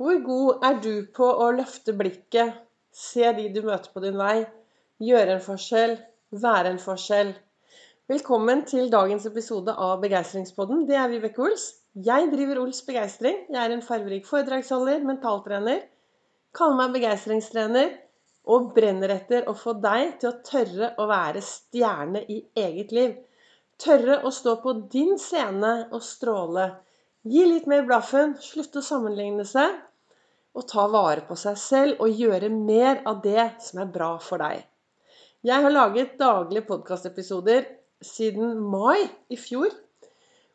Hvor god er du på å løfte blikket, se de du møter på din vei, gjøre en forskjell, være en forskjell? Velkommen til dagens episode av Begeistringspodden. Det er Vibeke Ols. Jeg driver Ols Begeistring. Jeg er en farverik foredragsholder, mentaltrener. Kaller meg begeistringstrener og brenner etter å få deg til å tørre å være stjerne i eget liv. Tørre å stå på din scene og stråle. Gi litt mer blaffen, slutte å sammenligne seg, og ta vare på seg selv og gjøre mer av det som er bra for deg. Jeg har laget daglige podkastepisoder siden mai i fjor.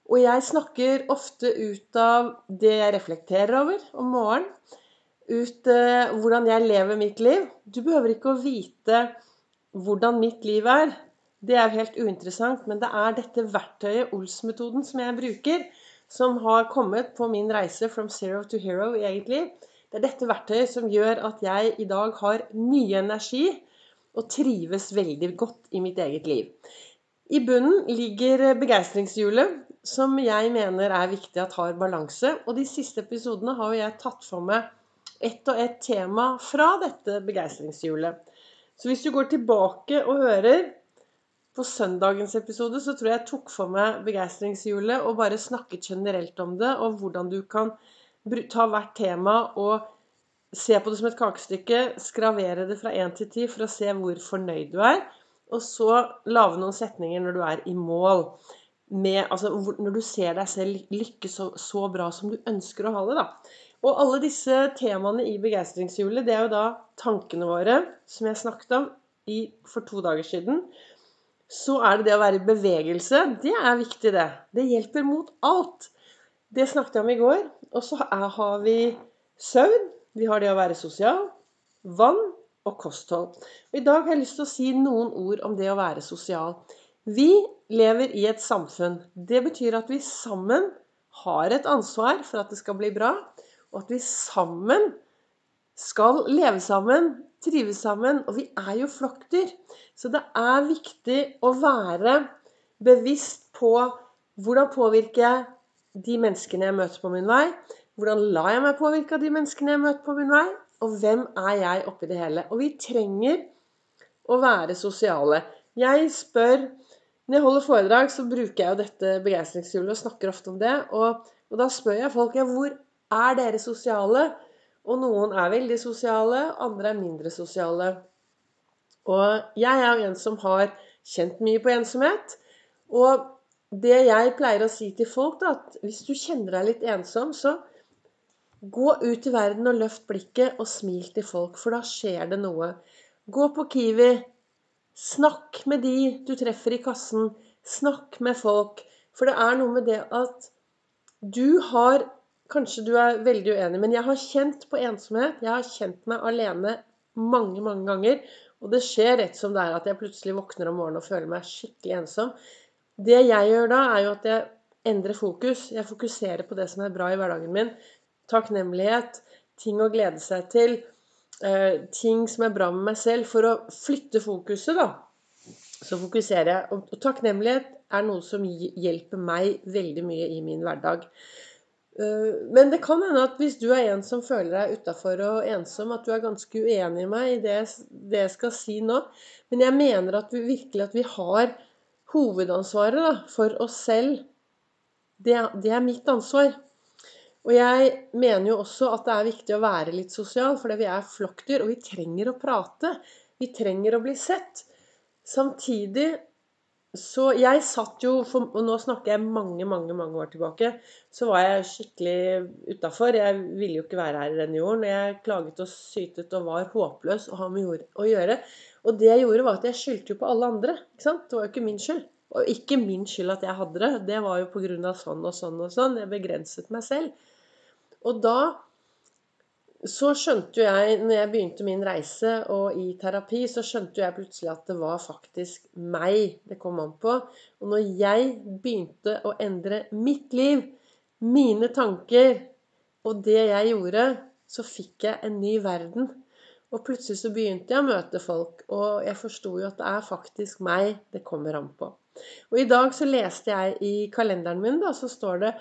Og jeg snakker ofte ut av det jeg reflekterer over om morgenen. Ut uh, hvordan jeg lever mitt liv. Du behøver ikke å vite hvordan mitt liv er. Det er helt uinteressant, men det er dette verktøyet, Ols-metoden, som jeg bruker som har kommet på min reise from zero to hero i eget liv. Det er dette verktøyet som gjør at jeg i dag har mye energi og trives veldig godt i mitt eget liv. I bunnen ligger begeistringshjulet, som jeg mener er viktig at har balanse. Og de siste episodene har jeg tatt for meg ett og ett tema fra dette begeistringshjulet. Så hvis du går tilbake og hører på søndagens episode så tror jeg jeg tok for meg begeistringshjulet og bare snakket generelt om det, og hvordan du kan ta hvert tema og se på det som et kakestykke, skravere det fra 1 til 10 for å se hvor fornøyd du er, og så lage noen setninger når du er i mål. Med, altså, når du ser deg selv lykkes så, så, bra som du ønsker å ha det. da. Og alle disse temaene i begeistringshjulet, det er jo da tankene våre, som jeg snakket om i, for to dager siden så er det det å være i bevegelse. Det er viktig, det. Det hjelper mot alt. Det snakket jeg om i går. Og så har vi søvn. Vi har det å være sosial. Vann og kosthold. Og I dag har jeg lyst til å si noen ord om det å være sosial. Vi lever i et samfunn. Det betyr at vi sammen har et ansvar for at det skal bli bra, og at vi sammen skal leve sammen, trives sammen. Og vi er jo flokkdyr. Så det er viktig å være bevisst på hvordan påvirker jeg de menneskene jeg møter på min vei? Hvordan lar jeg meg påvirke av de menneskene jeg møter på min vei? Og hvem er jeg oppi det hele? Og vi trenger å være sosiale. Jeg spør Når jeg holder foredrag, så bruker jeg jo dette begeistringshjulet og snakker ofte om det. Og, og da spør jeg folk ja, hvor er dere sosiale? Og noen er veldig sosiale, andre er mindre sosiale. Og jeg er jo en som har kjent mye på ensomhet. Og det jeg pleier å si til folk, da, at hvis du kjenner deg litt ensom, så gå ut i verden og løft blikket og smil til folk, for da skjer det noe. Gå på Kiwi. Snakk med de du treffer i kassen. Snakk med folk. For det er noe med det at du har Kanskje du er veldig uenig, men jeg har kjent på ensomhet. Jeg har kjent meg alene mange, mange ganger. Og det skjer rett som det er at jeg plutselig våkner om morgenen og føler meg skikkelig ensom. Det jeg gjør da, er jo at jeg endrer fokus. Jeg fokuserer på det som er bra i hverdagen min. Takknemlighet, ting å glede seg til, eh, ting som er bra med meg selv. For å flytte fokuset, da, så fokuserer jeg. Og takknemlighet er noe som hjelper meg veldig mye i min hverdag. Eh, men det kan hende at hvis du er en som føler deg utafor og ensom, at du er ganske uenig i meg i det, det, jeg skal si nå. Men jeg mener at vi virkelig at vi har hovedansvaret da, for oss selv. Det, det, er mitt ansvar. Og jeg mener jo også at det er viktig å være litt sosial, fordi vi er flokkdyr, og vi trenger å prate. Vi trenger å bli sett. Samtidig så jeg satt jo for, Og nå snakker jeg mange, mange mange år tilbake. Så var jeg skikkelig utafor. Jeg ville jo ikke være her i denne jorden. Jeg klaget og sytet og var håpløs å ha med jord å gjøre. Og det jeg gjorde, var at jeg skyldte jo på alle andre. ikke sant? Det var jo ikke min skyld. Og ikke min skyld at jeg hadde det. Det var jo pga. sånn og sånn og sånn. Jeg begrenset meg selv. Og da så skjønte jo jeg, når jeg begynte min reise og i terapi, så skjønte jo jeg plutselig at det var faktisk meg det kom an på. Og når jeg begynte å endre mitt liv, mine tanker og det jeg gjorde, så fikk jeg en ny verden. Og plutselig så begynte jeg å møte folk, og jeg forsto jo at det er faktisk meg det kommer an på. Og i dag så leste jeg i kalenderen min, da, så står det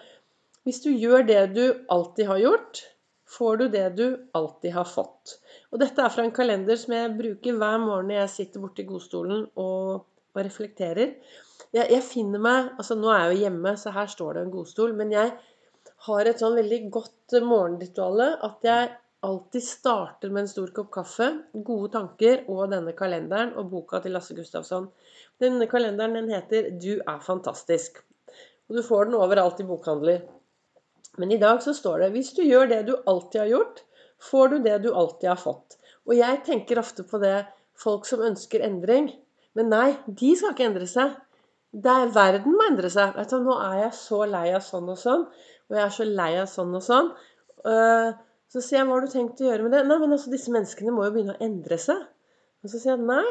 Hvis du gjør det du alltid har gjort, får du det du alltid har fått. Og dette er fra en kalender som jeg bruker hver morgen når jeg sitter borti godstolen og, og reflekterer. Jeg, jeg, finner meg altså Nå er jeg jo hjemme, så her står det en godstol. Men jeg har et sånn veldig godt morgenrituale at jeg alltid starter med en stor kopp kaffe, gode tanker og denne kalenderen og boka til Lasse Gustafsson. Denne kalenderen den heter 'Du er fantastisk'. Og du får den overalt i bokhandler. Men i dag så står det 'Hvis du gjør det du alltid har gjort, får du det du alltid har fått'. Og jeg tenker ofte på det folk som ønsker endring. Men nei, de skal ikke endre seg. Det er verden må endre seg. Vet du, nå er jeg så lei av sånn og sånn, og jeg er så lei av sånn og sånn. Uh, så sier jeg 'Hva har du tenkt å gjøre med det?' Nei, men altså, disse menneskene må jo begynne å endre seg. Og så sier jeg nei.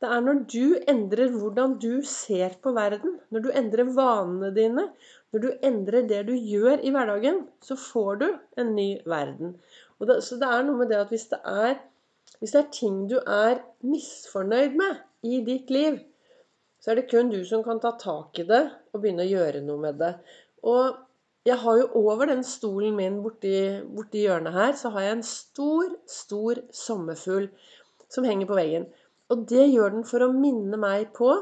Det er når du endrer hvordan du ser på verden, når du endrer vanene dine, når du endrer det du gjør i hverdagen, så får du en ny verden. Det, så det er noe med det at hvis det er, hvis det er ting du er misfornøyd med i ditt liv, så er det kun du som kan ta tak i det og begynne å gjøre noe med det. Og jeg har jo over den stolen min borti, borti hjørnet her, så har jeg en stor, stor sommerfugl som henger på veggen. Og det gjør den for å minne meg på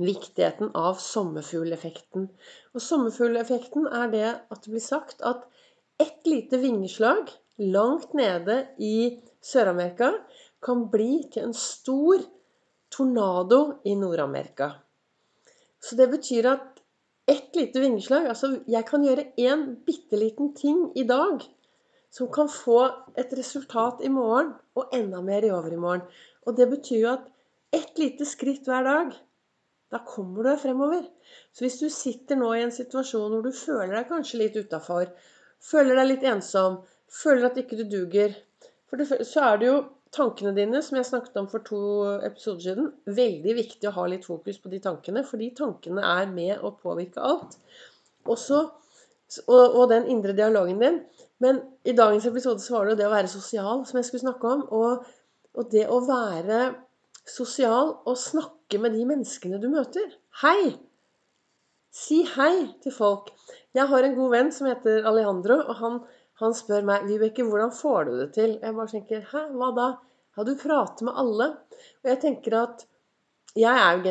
viktigheten av sommerfugleffekten. Og sommerfugleffekten er det at det blir sagt at ett lite vingeslag langt nede i Sør-Amerika kan bli til en stor tornado i Nord-Amerika. Så det betyr at ett lite vingeslag. Altså, jeg kan gjøre én bitte liten ting i dag som kan få et resultat i morgen, og enda mer i overmorgen. Og det betyr jo at ett lite skritt hver dag, da kommer du deg fremover. Så hvis du sitter nå i en situasjon hvor du føler deg kanskje litt utafor, føler deg litt ensom, føler at ikke du duger, for det, så er det jo tankene dine, som jeg snakket om for to episoder siden, veldig viktig å ha litt fokus på de tankene, fordi tankene er med å påvirke alt. Også, og, og, den indre dialogen din. Men i dagens episode så var det jo det å være sosial som jeg skulle snakke om. Og, og det å være sosial og snakke med de menneskene du møter. Hei! Si hei til folk. Jeg har en god venn som heter Alejandro, og han han spør meg 'Vibeke, hvordan får du det til?' Jeg bare tenker 'Hæ, hva da?' Ja, du prater med alle. Og jeg tenker at jeg er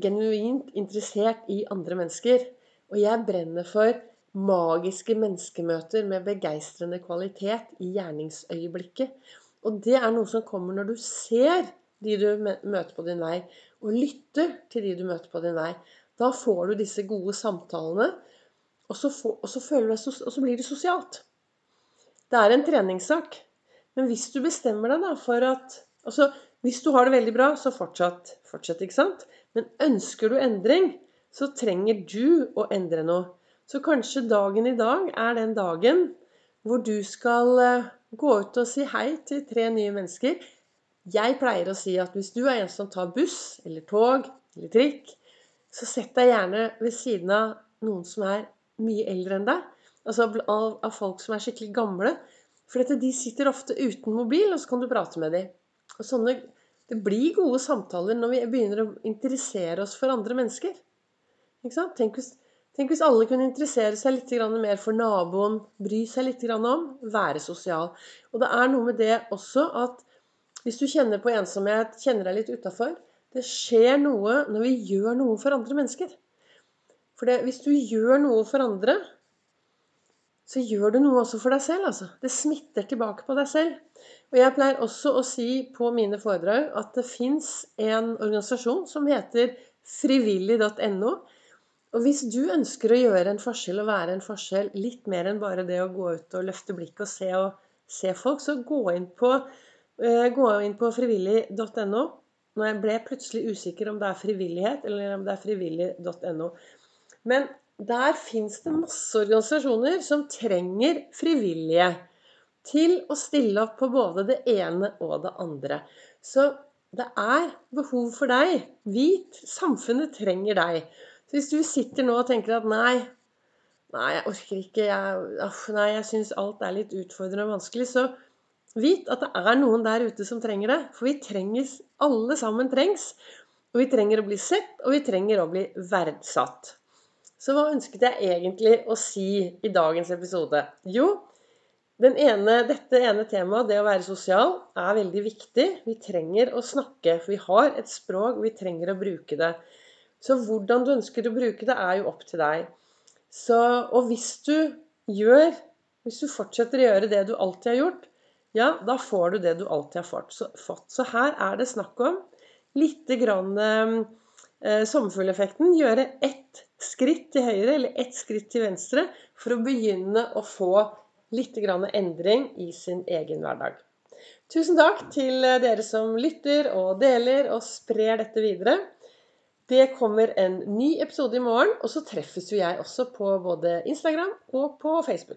genuint interessert i andre mennesker. Og jeg brenner for magiske menneskemøter med begeistrende kvalitet i gjerningsøyeblikket. Og det er noe som kommer når du ser de du møter på din vei, og lytter til de du møter på din vei. Da får du disse gode samtalene, og så, får, og så, du, og så blir det sosialt. Det er en treningssak. Men hvis du bestemmer deg da for at altså, Hvis du har det veldig bra, så fortsatt. Fortsett, ikke sant? Men ønsker du endring, så trenger du å endre noe. Så kanskje dagen i dag er den dagen hvor du skal eh, gå ut og si hei til tre nye mennesker. Jeg pleier å si at hvis du er en som tar buss eller tog eller trikk, så sett deg gjerne ved siden av noen som er mye eldre enn deg. Altså av, av folk som er skikkelig gamle. For de sitter ofte uten mobil, og så kan du prate med dem. Og sånne, det blir gode samtaler når vi begynner å interessere oss for andre mennesker. Tenk hvis, tenk, hvis, alle kunne interessere seg litt mer for naboen, bry seg litt om, være sosial. Og det er noe med det også at hvis du kjenner på ensomhet, kjenner deg litt utafor Det skjer noe når vi gjør noe for andre mennesker. For det, hvis du gjør noe for andre, så gjør du noe også for deg selv. Altså. Det smitter tilbake på deg selv. Og jeg pleier også å si på mine foredrag at det fins en organisasjon som heter frivillig.no. Og hvis du ønsker å gjøre en forskjell og være en forskjell, litt mer enn bare det å gå ut og løfte blikket og se, og se folk, så gå inn på, inn på frivillig.no. Nå ble plutselig usikker om det er frivillighet eller om det er frivillig.no. Men der fins det masse organisasjoner som trenger frivillige til å stille opp på både det ene og det andre. Så det er behov for deg. Hvit samfunnet trenger deg. Så hvis du sitter nå og tenker at nei, nei, jeg orker ikke, jeg, nei, jeg syns alt er litt utfordrende og vanskelig, så vit at det er noen der ute som trenger det. For vi trenges, alle sammen trengs. Og vi trenger å bli sett, og vi trenger å bli verdsatt. Så hva ønsket jeg egentlig å si i dagens episode? Jo, ene, dette ene temaet, det å være sosial, er veldig viktig. Vi trenger å snakke, for vi har et språk, vi trenger å bruke det. Så hvordan du ønsker å bruke det, er jo opp til deg. Så, og hvis du gjør Hvis du fortsetter å gjøre det du alltid har gjort, ja, da får du det du alltid har fått. Så, så her er det snakk om lite grann eh, sommerfugleffekten. Gjøre ett skritt til høyre eller ett skritt til venstre for å begynne å få litt endring i sin egen hverdag. Tusen takk til dere som lytter og deler og sprer dette videre. Det kommer en ny episode i morgen, og så treffes jo jeg også på både Instagram og på Facebook.